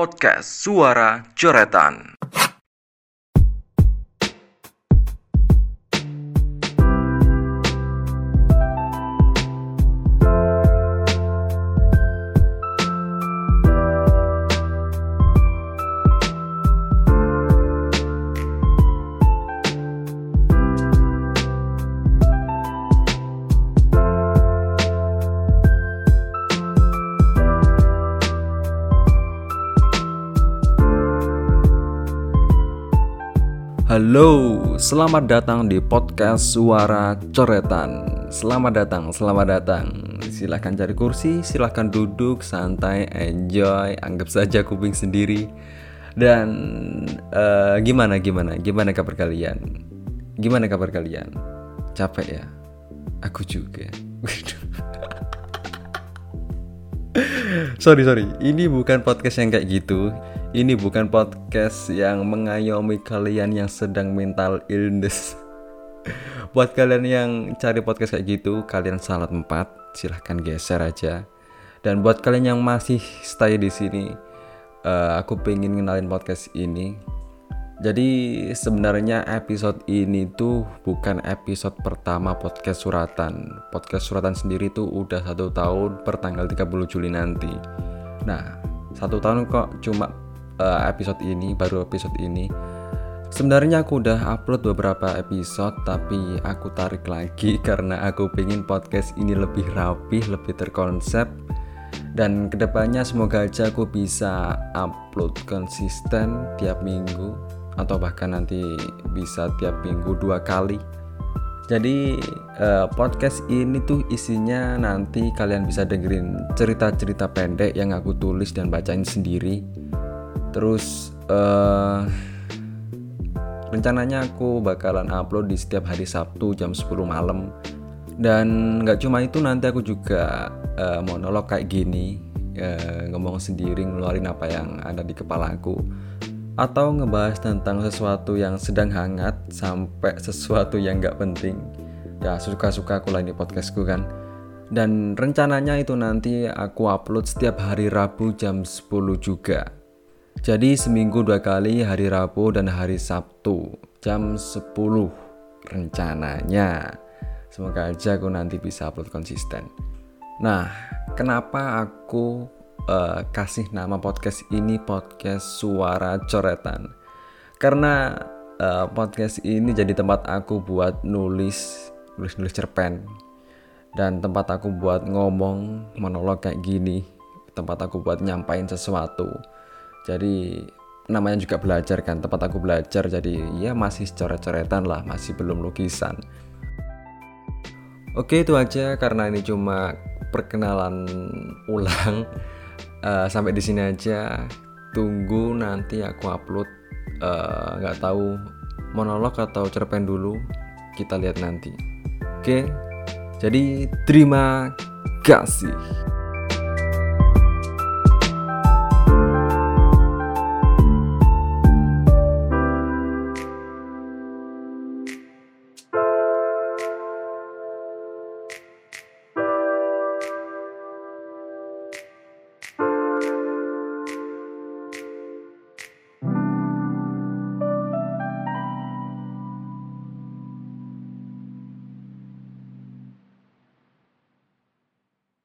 Podcast Suara Coretan. Halo, selamat datang di podcast Suara Coretan. Selamat datang, selamat datang. Silahkan cari kursi, silahkan duduk, santai, enjoy, anggap saja kuping sendiri. Dan eh, gimana, gimana, gimana kabar kalian? Gimana kabar kalian? Capek ya? Aku juga. sorry sorry, ini bukan podcast yang kayak gitu. Ini bukan podcast yang mengayomi kalian yang sedang mental illness. Buat kalian yang cari podcast kayak gitu, kalian salah tempat, silahkan geser aja. Dan buat kalian yang masih stay di sini, eh, aku pengen ngenalin podcast ini. Jadi sebenarnya episode ini tuh bukan episode pertama podcast suratan. Podcast suratan sendiri tuh udah satu tahun per tanggal 30 Juli nanti. Nah, satu tahun kok cuma uh, episode ini baru episode ini. Sebenarnya aku udah upload beberapa episode tapi aku tarik lagi karena aku pengen podcast ini lebih rapih lebih terkonsep. Dan ke depannya semoga aja aku bisa upload konsisten tiap minggu atau bahkan nanti bisa tiap minggu dua kali. Jadi uh, podcast ini tuh isinya nanti kalian bisa dengerin cerita-cerita pendek yang aku tulis dan bacain sendiri terus uh, rencananya aku bakalan upload di setiap hari Sabtu jam 10 malam. Dan nggak cuma itu nanti aku juga uh, monolog kayak gini uh, ngomong sendiri ngeluarin apa yang ada di kepala aku. Atau ngebahas tentang sesuatu yang sedang hangat sampai sesuatu yang nggak penting. Ya suka-suka aku lah ini podcastku kan. Dan rencananya itu nanti aku upload setiap hari Rabu jam 10 juga jadi seminggu dua kali hari Rabu dan hari Sabtu jam 10 rencananya. Semoga aja aku nanti bisa upload konsisten. Nah, kenapa aku uh, kasih nama podcast ini podcast suara coretan? Karena uh, podcast ini jadi tempat aku buat nulis nulis-nulis cerpen dan tempat aku buat ngomong monolog kayak gini tempat aku buat nyampain sesuatu jadi namanya juga belajar kan tempat aku belajar jadi ya masih coret-coretan lah masih belum lukisan. Oke itu aja karena ini cuma perkenalan ulang. Uh, sampai di sini aja. Tunggu nanti aku upload eh, nggak uh, tahu monolog atau cerpen dulu kita lihat nanti. Oke jadi terima kasih